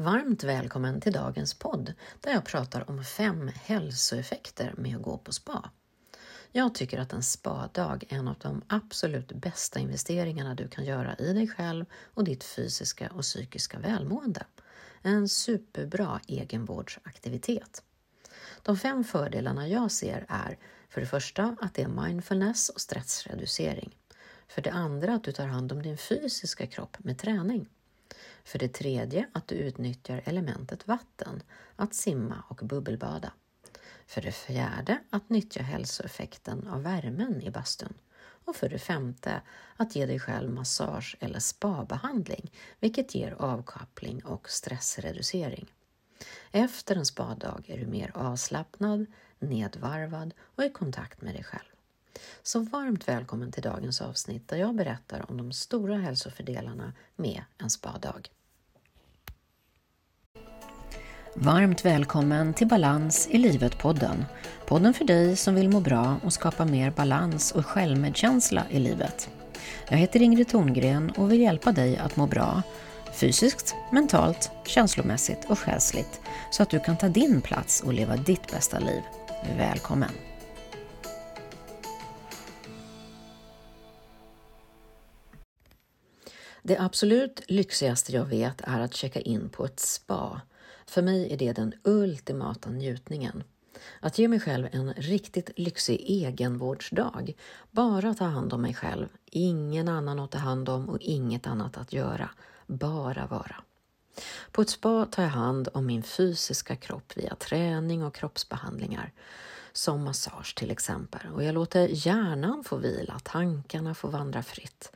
Varmt välkommen till dagens podd där jag pratar om fem hälsoeffekter med att gå på spa. Jag tycker att en spadag är en av de absolut bästa investeringarna du kan göra i dig själv och ditt fysiska och psykiska välmående. En superbra egenvårdsaktivitet. De fem fördelarna jag ser är för det första att det är mindfulness och stressreducering. För det andra att du tar hand om din fysiska kropp med träning. För det tredje att du utnyttjar elementet vatten, att simma och bubbelbada. För det fjärde att nyttja hälsoeffekten av värmen i bastun. Och för det femte att ge dig själv massage eller spabehandling, vilket ger avkoppling och stressreducering. Efter en spadag är du mer avslappnad, nedvarvad och i kontakt med dig själv. Så varmt välkommen till dagens avsnitt där jag berättar om de stora hälsofördelarna med en spadag. Varmt välkommen till Balans i livet-podden. Podden för dig som vill må bra och skapa mer balans och självmedkänsla i livet. Jag heter Ingrid Thorngren och vill hjälpa dig att må bra fysiskt, mentalt, känslomässigt och själsligt så att du kan ta din plats och leva ditt bästa liv. Välkommen! Det absolut lyxigaste jag vet är att checka in på ett spa. För mig är det den ultimata njutningen. Att ge mig själv en riktigt lyxig egenvårdsdag. Bara ta hand om mig själv, ingen annan att ta hand om och inget annat att göra. Bara vara. På ett spa tar jag hand om min fysiska kropp via träning och kroppsbehandlingar som massage till exempel och jag låter hjärnan få vila, tankarna få vandra fritt.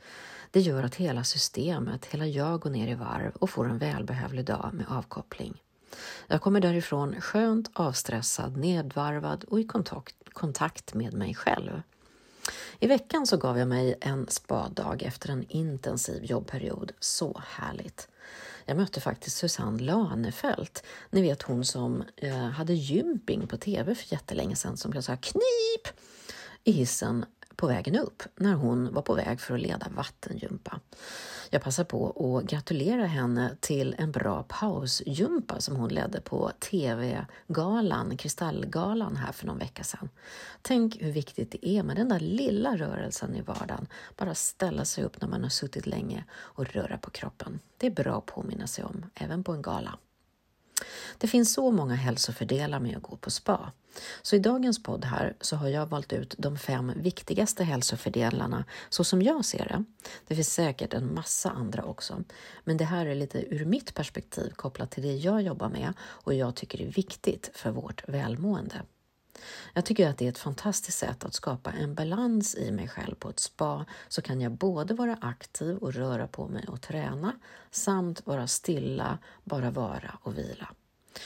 Det gör att hela systemet, hela jag går ner i varv och får en välbehövlig dag med avkoppling. Jag kommer därifrån skönt avstressad, nedvarvad och i kontakt, kontakt med mig själv. I veckan så gav jag mig en spadag efter en intensiv jobbperiod. Så härligt! Jag mötte faktiskt Susanne Lanefelt, ni vet hon som eh, hade gymping på TV för jättelänge sedan som blev så här knip i hissen på vägen upp när hon var på väg för att leda vattengympa. Jag passar på att gratulera henne till en bra pausgympa som hon ledde på TV-galan, Kristallgalan här för någon vecka sedan. Tänk hur viktigt det är med den där lilla rörelsen i vardagen. Bara ställa sig upp när man har suttit länge och röra på kroppen. Det är bra att påminna sig om, även på en gala. Det finns så många hälsofördelar med att gå på spa. Så i dagens podd här så har jag valt ut de fem viktigaste hälsofördelarna så som jag ser det. Det finns säkert en massa andra också, men det här är lite ur mitt perspektiv kopplat till det jag jobbar med och jag tycker är viktigt för vårt välmående. Jag tycker att det är ett fantastiskt sätt att skapa en balans i mig själv på ett spa så kan jag både vara aktiv och röra på mig och träna samt vara stilla, bara vara och vila.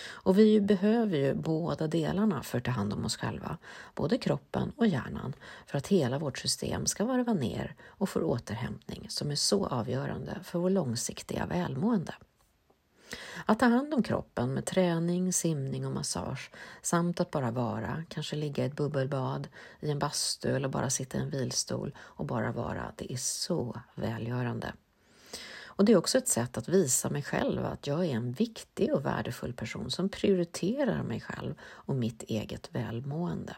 Och vi behöver ju båda delarna för att ta hand om oss själva, både kroppen och hjärnan, för att hela vårt system ska varva ner och få återhämtning som är så avgörande för vår långsiktiga välmående. Att ta hand om kroppen med träning, simning och massage samt att bara vara, kanske ligga i ett bubbelbad, i en bastu eller bara sitta i en vilstol och bara vara, det är så välgörande. Och det är också ett sätt att visa mig själv att jag är en viktig och värdefull person som prioriterar mig själv och mitt eget välmående.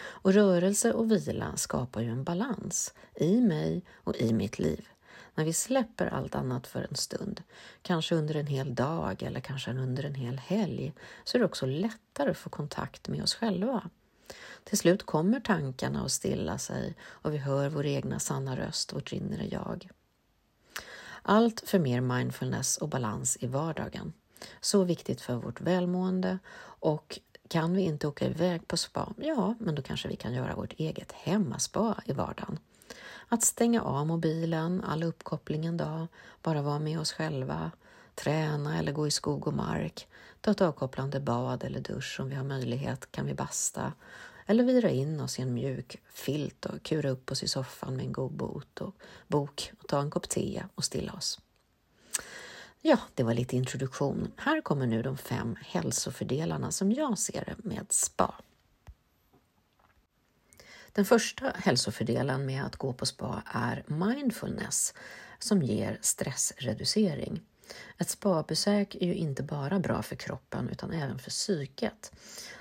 Och rörelse och vila skapar ju en balans i mig och i mitt liv. När vi släpper allt annat för en stund, kanske under en hel dag eller kanske under en hel helg, så är det också lättare att få kontakt med oss själva. Till slut kommer tankarna att stilla sig och vi hör vår egna sanna röst, vårt inre jag. Allt för mer mindfulness och balans i vardagen. Så viktigt för vårt välmående och kan vi inte åka iväg på spa? Ja, men då kanske vi kan göra vårt eget hemmaspa i vardagen. Att stänga av mobilen, all uppkoppling en dag, bara vara med oss själva, träna eller gå i skog och mark, ta ett avkopplande bad eller dusch om vi har möjlighet kan vi basta eller vira in oss i en mjuk filt och kura upp oss i soffan med en god bot och bok och ta en kopp te och stilla oss. Ja, det var lite introduktion. Här kommer nu de fem hälsofördelarna som jag ser det med spa. Den första hälsofördelen med att gå på spa är mindfulness som ger stressreducering. Ett spabesök är ju inte bara bra för kroppen utan även för psyket.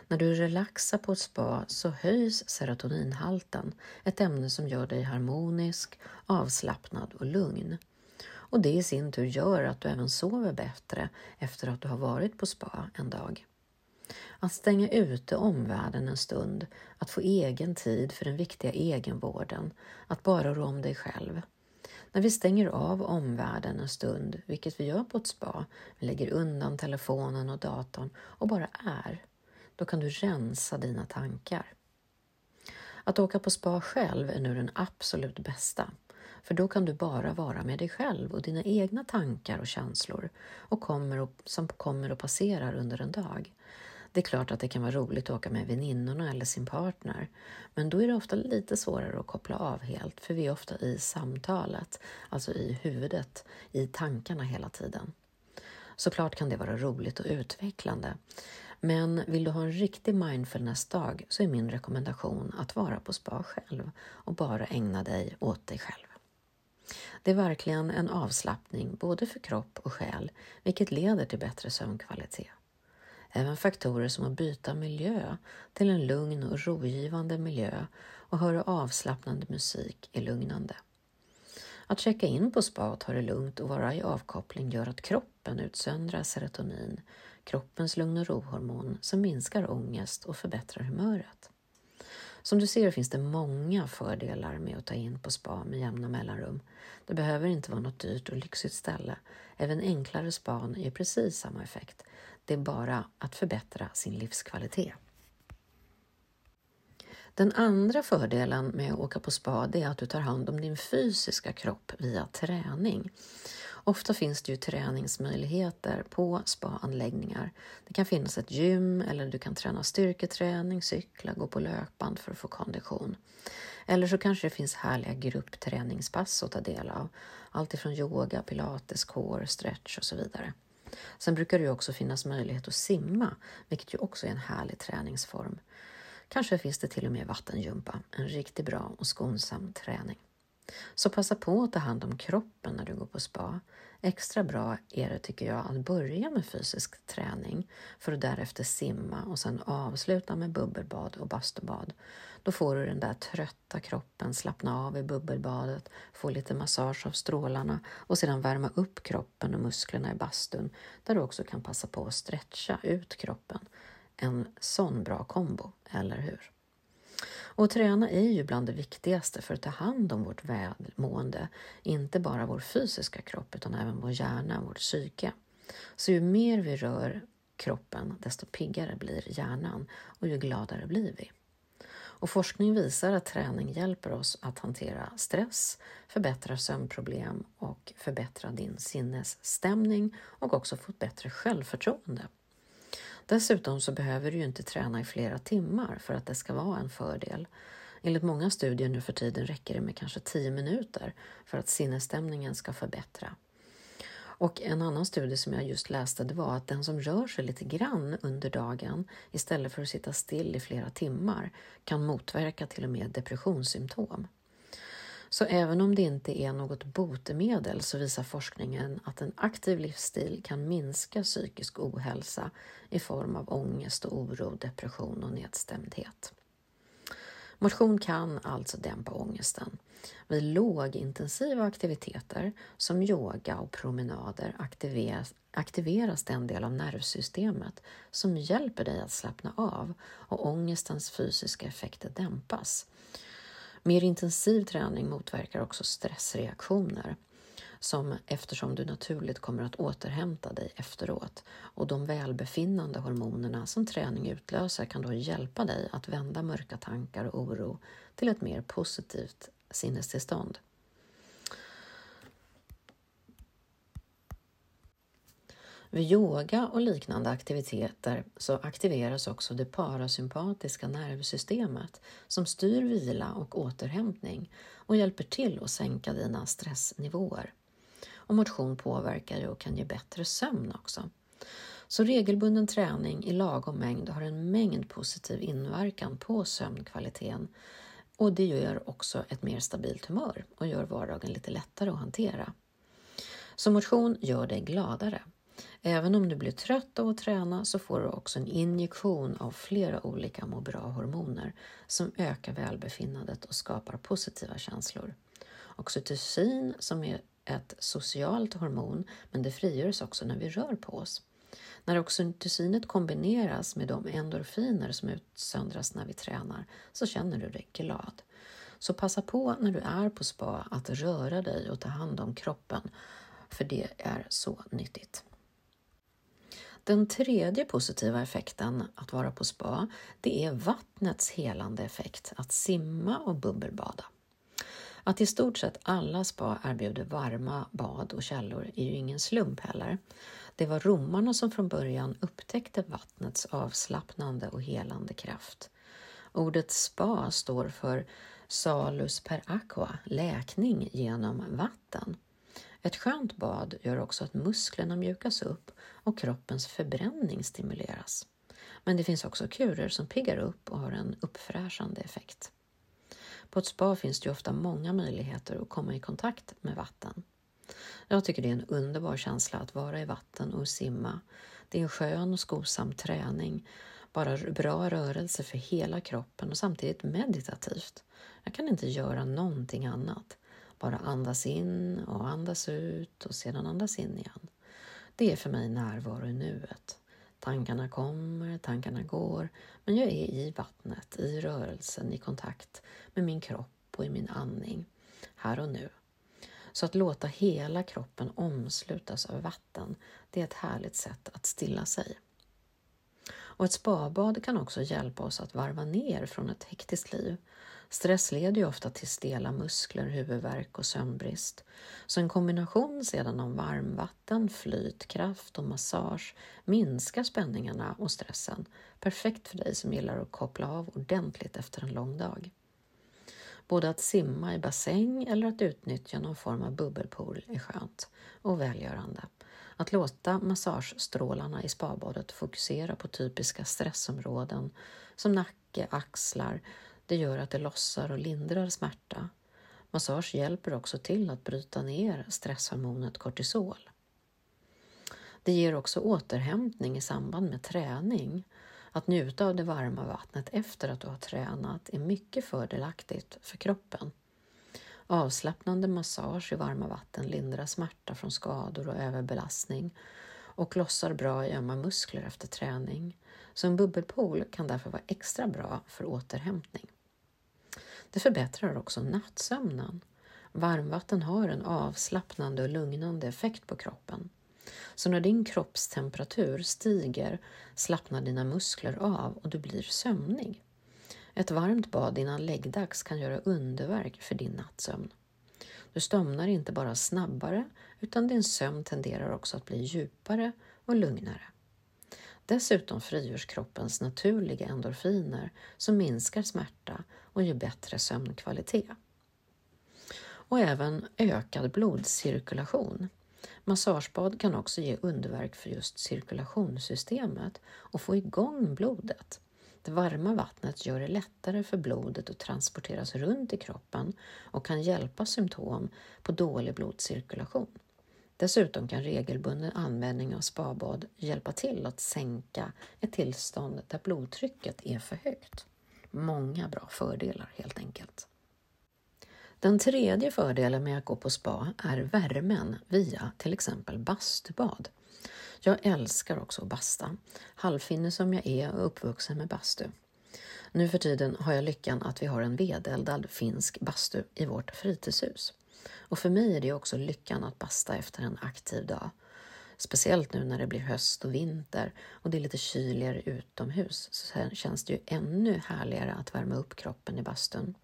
När du relaxar på ett spa så höjs serotoninhalten, ett ämne som gör dig harmonisk, avslappnad och lugn. Och det i sin tur gör att du även sover bättre efter att du har varit på spa en dag. Att stänga ute omvärlden en stund, att få egen tid för den viktiga egenvården, att bara rå om dig själv. När vi stänger av omvärlden en stund, vilket vi gör på ett spa, vi lägger undan telefonen och datorn och bara är, då kan du rensa dina tankar. Att åka på spa själv är nu den absolut bästa, för då kan du bara vara med dig själv och dina egna tankar och känslor och kommer och, som kommer och passerar under en dag. Det är klart att det kan vara roligt att åka med väninnorna eller sin partner, men då är det ofta lite svårare att koppla av helt, för vi är ofta i samtalet, alltså i huvudet, i tankarna hela tiden. Såklart kan det vara roligt och utvecklande, men vill du ha en riktig mindfulness-dag så är min rekommendation att vara på spa själv och bara ägna dig åt dig själv. Det är verkligen en avslappning både för kropp och själ, vilket leder till bättre sömnkvalitet. Även faktorer som att byta miljö till en lugn och rogivande miljö och höra avslappnande musik är lugnande. Att checka in på spa och ta det lugnt och vara i avkoppling gör att kroppen utsöndrar serotonin, kroppens lugn och rohormon som minskar ångest och förbättrar humöret. Som du ser finns det många fördelar med att ta in på spa med jämna mellanrum. Det behöver inte vara något dyrt och lyxigt ställe. Även enklare span ger precis samma effekt. Det är bara att förbättra sin livskvalitet. Den andra fördelen med att åka på spa är att du tar hand om din fysiska kropp via träning. Ofta finns det ju träningsmöjligheter på spaanläggningar. Det kan finnas ett gym eller du kan träna styrketräning, cykla, gå på löpband för att få kondition. Eller så kanske det finns härliga gruppträningspass att ta del av. Allt ifrån yoga, pilates, core, stretch och så vidare. Sen brukar det ju också finnas möjlighet att simma, vilket ju också är en härlig träningsform. Kanske finns det till och med vattengympa, en riktigt bra och skonsam träning. Så passa på att ta hand om kroppen när du går på spa. Extra bra är det tycker jag att börja med fysisk träning för att därefter simma och sen avsluta med bubbelbad och bastubad. Då får du den där trötta kroppen slappna av i bubbelbadet, få lite massage av strålarna och sedan värma upp kroppen och musklerna i bastun där du också kan passa på att stretcha ut kroppen. En sån bra kombo, eller hur? Och träna är ju bland det viktigaste för att ta hand om vårt välmående, inte bara vår fysiska kropp utan även vår hjärna, vårt psyke. Så ju mer vi rör kroppen, desto piggare blir hjärnan och ju gladare blir vi. Och forskning visar att träning hjälper oss att hantera stress, förbättra sömnproblem och förbättra din sinnesstämning och också få ett bättre självförtroende. Dessutom så behöver du ju inte träna i flera timmar för att det ska vara en fördel. Enligt många studier nu för tiden räcker det med kanske 10 minuter för att sinnesstämningen ska förbättra. Och en annan studie som jag just läste det var att den som rör sig lite grann under dagen istället för att sitta still i flera timmar kan motverka till och med depressionssymptom. Så även om det inte är något botemedel så visar forskningen att en aktiv livsstil kan minska psykisk ohälsa i form av ångest och oro, depression och nedstämdhet. Motion kan alltså dämpa ångesten. Vid lågintensiva aktiviteter som yoga och promenader aktiveras, aktiveras den del av nervsystemet som hjälper dig att slappna av och ångestens fysiska effekter dämpas. Mer intensiv träning motverkar också stressreaktioner som eftersom du naturligt kommer att återhämta dig efteråt och de välbefinnande hormonerna som träning utlöser kan då hjälpa dig att vända mörka tankar och oro till ett mer positivt sinnestillstånd. Vid yoga och liknande aktiviteter så aktiveras också det parasympatiska nervsystemet som styr vila och återhämtning och hjälper till att sänka dina stressnivåer. Och motion påverkar ju och kan ge bättre sömn också. Så regelbunden träning i lagom mängd har en mängd positiv inverkan på sömnkvaliteten och det gör också ett mer stabilt humör och gör vardagen lite lättare att hantera. Så motion gör dig gladare. Även om du blir trött av att träna så får du också en injektion av flera olika må bra-hormoner som ökar välbefinnandet och skapar positiva känslor. Oxytocin som är ett socialt hormon men det frigörs också när vi rör på oss. När oxytocinet kombineras med de endorfiner som utsöndras när vi tränar så känner du dig glad. Så passa på när du är på spa att röra dig och ta hand om kroppen, för det är så nyttigt. Den tredje positiva effekten att vara på spa, det är vattnets helande effekt, att simma och bubbelbada. Att i stort sett alla spa erbjuder varma bad och källor är ju ingen slump heller. Det var romarna som från början upptäckte vattnets avslappnande och helande kraft. Ordet spa står för salus per aqua, läkning genom vatten. Ett skönt bad gör också att musklerna mjukas upp och kroppens förbränning stimuleras. Men det finns också kurer som piggar upp och har en uppfräschande effekt. På ett spa finns det ju ofta många möjligheter att komma i kontakt med vatten. Jag tycker det är en underbar känsla att vara i vatten och simma. Det är en skön och skosam träning, bara bra rörelse för hela kroppen och samtidigt meditativt. Jag kan inte göra någonting annat. Bara andas in och andas ut och sedan andas in igen. Det är för mig närvaro i nuet. Tankarna kommer, tankarna går, men jag är i vattnet, i rörelsen, i kontakt med min kropp och i min andning, här och nu. Så att låta hela kroppen omslutas av vatten, det är ett härligt sätt att stilla sig. Och ett spabad kan också hjälpa oss att varva ner från ett hektiskt liv. Stress leder ju ofta till stela muskler, huvudvärk och sömnbrist. Så en kombination sedan av varmvatten, flytkraft och massage minskar spänningarna och stressen. Perfekt för dig som gillar att koppla av ordentligt efter en lång dag. Både att simma i bassäng eller att utnyttja någon form av bubbelpool är skönt och välgörande. Att låta massagestrålarna i spabadet fokusera på typiska stressområden som nacke, axlar, det gör att det lossar och lindrar smärta. Massage hjälper också till att bryta ner stresshormonet kortisol. Det ger också återhämtning i samband med träning. Att njuta av det varma vattnet efter att du har tränat är mycket fördelaktigt för kroppen. Avslappnande massage i varma vatten lindrar smärta från skador och överbelastning och lossar bra i ömma muskler efter träning. Så en bubbelpool kan därför vara extra bra för återhämtning. Det förbättrar också nattsömnen. Varmvatten har en avslappnande och lugnande effekt på kroppen. Så när din kroppstemperatur stiger slappnar dina muskler av och du blir sömnig. Ett varmt bad innan läggdags kan göra underverk för din nattsömn. Du somnar inte bara snabbare utan din sömn tenderar också att bli djupare och lugnare. Dessutom frigörs kroppens naturliga endorfiner som minskar smärta och ger bättre sömnkvalitet. Och även ökad blodcirkulation. Massagebad kan också ge underverk för just cirkulationssystemet och få igång blodet. Det varma vattnet gör det lättare för blodet att transporteras runt i kroppen och kan hjälpa symptom på dålig blodcirkulation. Dessutom kan regelbunden användning av spabad hjälpa till att sänka ett tillstånd där blodtrycket är för högt. Många bra fördelar helt enkelt. Den tredje fördelen med att gå på spa är värmen via till exempel bastubad. Jag älskar också att basta. Halvfinne som jag är och uppvuxen med bastu. Nu för tiden har jag lyckan att vi har en vedeldad finsk bastu i vårt fritidshus. Och för mig är det också lyckan att basta efter en aktiv dag. Speciellt nu när det blir höst och vinter och det är lite kyligare utomhus så känns det ju ännu härligare att värma upp kroppen i bastun.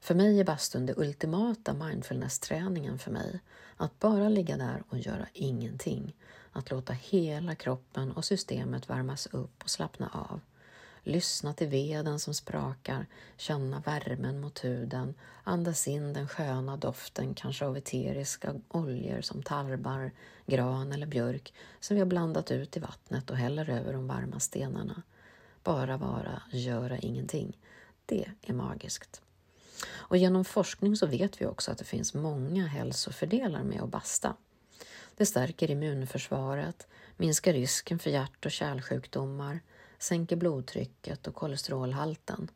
För mig är bastun det ultimata mindfulness-träningen för mig. Att bara ligga där och göra ingenting. Att låta hela kroppen och systemet värmas upp och slappna av. Lyssna till veden som sprakar, känna värmen mot huden, andas in den sköna doften, kanske av eteriska oljor som tarbar, gran eller björk som vi har blandat ut i vattnet och häller över de varma stenarna. Bara vara, göra ingenting. Det är magiskt. Och genom forskning så vet vi också att det finns många hälsofördelar med att basta. Det stärker immunförsvaret, minskar risken för hjärt och kärlsjukdomar, sänker blodtrycket och kolesterolhalten,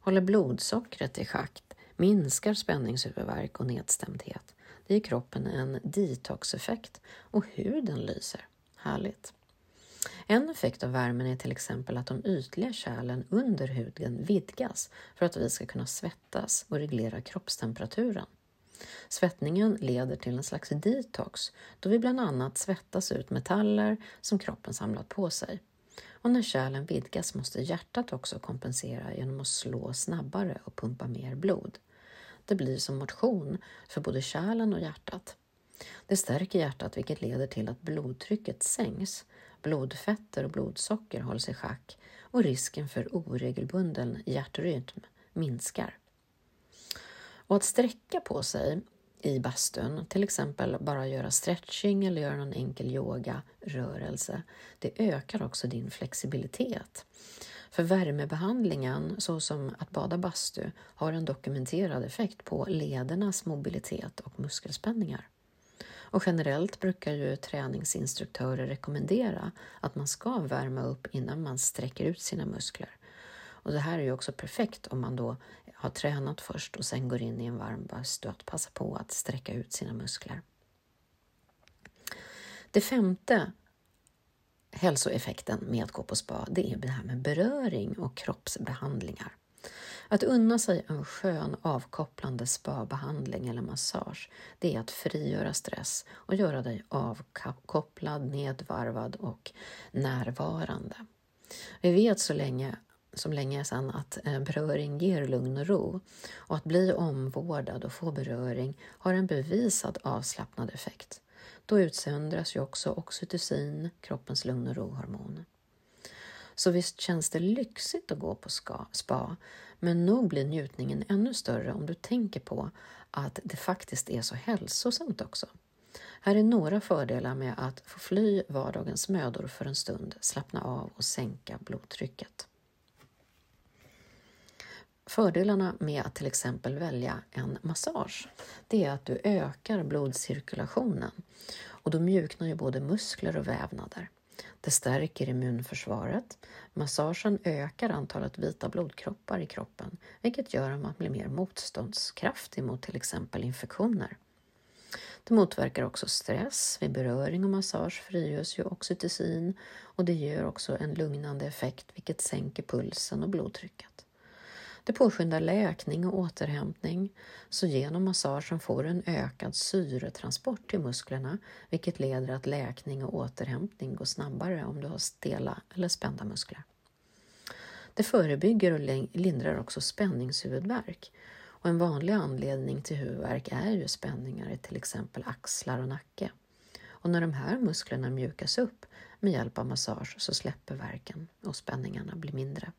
håller blodsockret i schakt, minskar spänningshuvudvärk och nedstämdhet. Det ger kroppen en detoxeffekt och huden lyser. Härligt! En effekt av värmen är till exempel att de ytliga kärlen under huden vidgas för att vi ska kunna svettas och reglera kroppstemperaturen. Svettningen leder till en slags detox då vi bland annat svettas ut metaller som kroppen samlat på sig. Och när kärlen vidgas måste hjärtat också kompensera genom att slå snabbare och pumpa mer blod. Det blir som motion för både kärlen och hjärtat. Det stärker hjärtat vilket leder till att blodtrycket sänks, blodfetter och blodsocker hålls i schack och risken för oregelbunden hjärtrytm minskar. Och att sträcka på sig i bastun, till exempel bara göra stretching eller göra någon enkel yogarörelse, det ökar också din flexibilitet. För värmebehandlingen, såsom att bada bastu, har en dokumenterad effekt på ledernas mobilitet och muskelspänningar. Och generellt brukar ju träningsinstruktörer rekommendera att man ska värma upp innan man sträcker ut sina muskler. Och det här är ju också perfekt om man då har tränat först och sen går in i en varm bastu att passa på att sträcka ut sina muskler. Det femte hälsoeffekten med att gå på spa, det är det här med beröring och kroppsbehandlingar. Att unna sig en skön avkopplande spabehandling eller massage, det är att frigöra stress och göra dig avkopplad, nedvarvad och närvarande. Vi vet så länge som länge sedan att eh, beröring ger lugn och ro och att bli omvårdad och få beröring har en bevisad avslappnad effekt. Då utsöndras ju också oxytocin, kroppens lugn och ro-hormon. Så visst känns det lyxigt att gå på spa, men nog blir njutningen ännu större om du tänker på att det faktiskt är så hälsosamt också. Här är några fördelar med att få fly vardagens mödor för en stund, slappna av och sänka blodtrycket. Fördelarna med att till exempel välja en massage, det är att du ökar blodcirkulationen och då mjuknar ju både muskler och vävnader. Det stärker immunförsvaret. Massagen ökar antalet vita blodkroppar i kroppen, vilket gör att man blir mer motståndskraftig mot till exempel infektioner. Det motverkar också stress. Vid beröring och massage frigörs ju oxytocin och det ger också en lugnande effekt vilket sänker pulsen och blodtrycket. Det påskyndar läkning och återhämtning, så genom massagen får du en ökad syretransport till musklerna, vilket leder att läkning och återhämtning går snabbare om du har stela eller spända muskler. Det förebygger och lindrar också spänningshuvudvärk. Och en vanlig anledning till huvudvärk är ju spänningar i till exempel axlar och nacke. Och när de här musklerna mjukas upp med hjälp av massage så släpper värken och spänningarna blir mindre.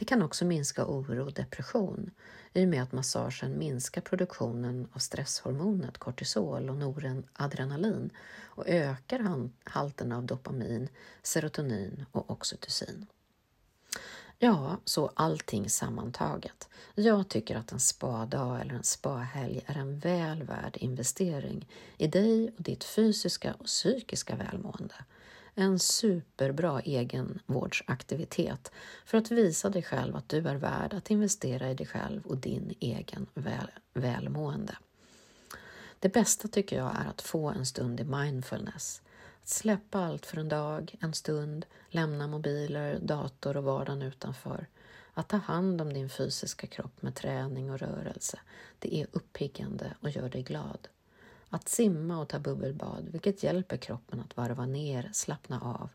Det kan också minska oro och depression i och med att massagen minskar produktionen av stresshormonet kortisol och noradrenalin och ökar halterna av dopamin, serotonin och oxytocin. Ja, så allting sammantaget. Jag tycker att en spadag eller en spahelg är en väl värd investering i dig och ditt fysiska och psykiska välmående en superbra egenvårdsaktivitet för att visa dig själv att du är värd att investera i dig själv och din egen väl, välmående. Det bästa tycker jag är att få en stund i mindfulness. Att släppa allt för en dag, en stund, lämna mobiler, dator och vardagen utanför. Att ta hand om din fysiska kropp med träning och rörelse. Det är uppiggande och gör dig glad. Att simma och ta bubbelbad, vilket hjälper kroppen att varva ner, slappna av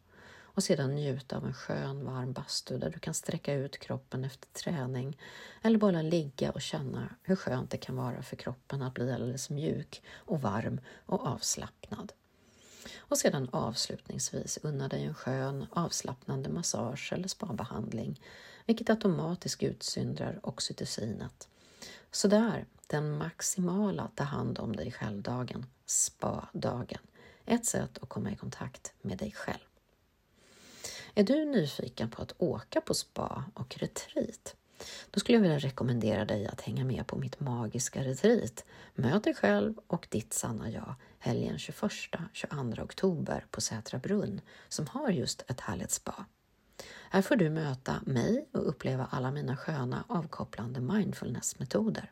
och sedan njuta av en skön varm bastu där du kan sträcka ut kroppen efter träning eller bara ligga och känna hur skönt det kan vara för kroppen att bli alldeles mjuk och varm och avslappnad. Och sedan avslutningsvis unna dig en skön avslappnande massage eller spabehandling vilket automatiskt utsyndrar oxytocinet. Sådär, den maximala ta hand om dig själv-dagen, spa-dagen. Ett sätt att komma i kontakt med dig själv. Är du nyfiken på att åka på spa och retreat? då skulle jag vilja rekommendera dig att hänga med på mitt magiska retreat Möt dig själv och ditt sanna jag helgen 21-22 oktober på Sätra brunn som har just ett härligt spa. Här får du möta mig och uppleva alla mina sköna avkopplande mindfulnessmetoder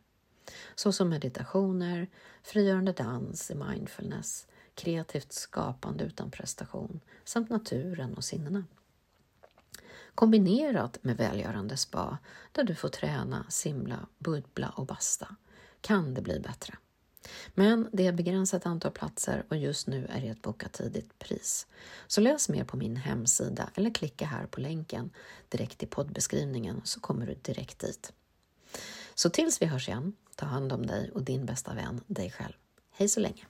såsom meditationer, frigörande dans i mindfulness, kreativt skapande utan prestation samt naturen och sinnena. Kombinerat med välgörande spa där du får träna, simla, bubbla och basta kan det bli bättre. Men det är begränsat antal platser och just nu är det ett boka tidigt pris. Så läs mer på min hemsida eller klicka här på länken direkt i poddbeskrivningen så kommer du direkt dit. Så tills vi hörs igen, ta hand om dig och din bästa vän, dig själv. Hej så länge!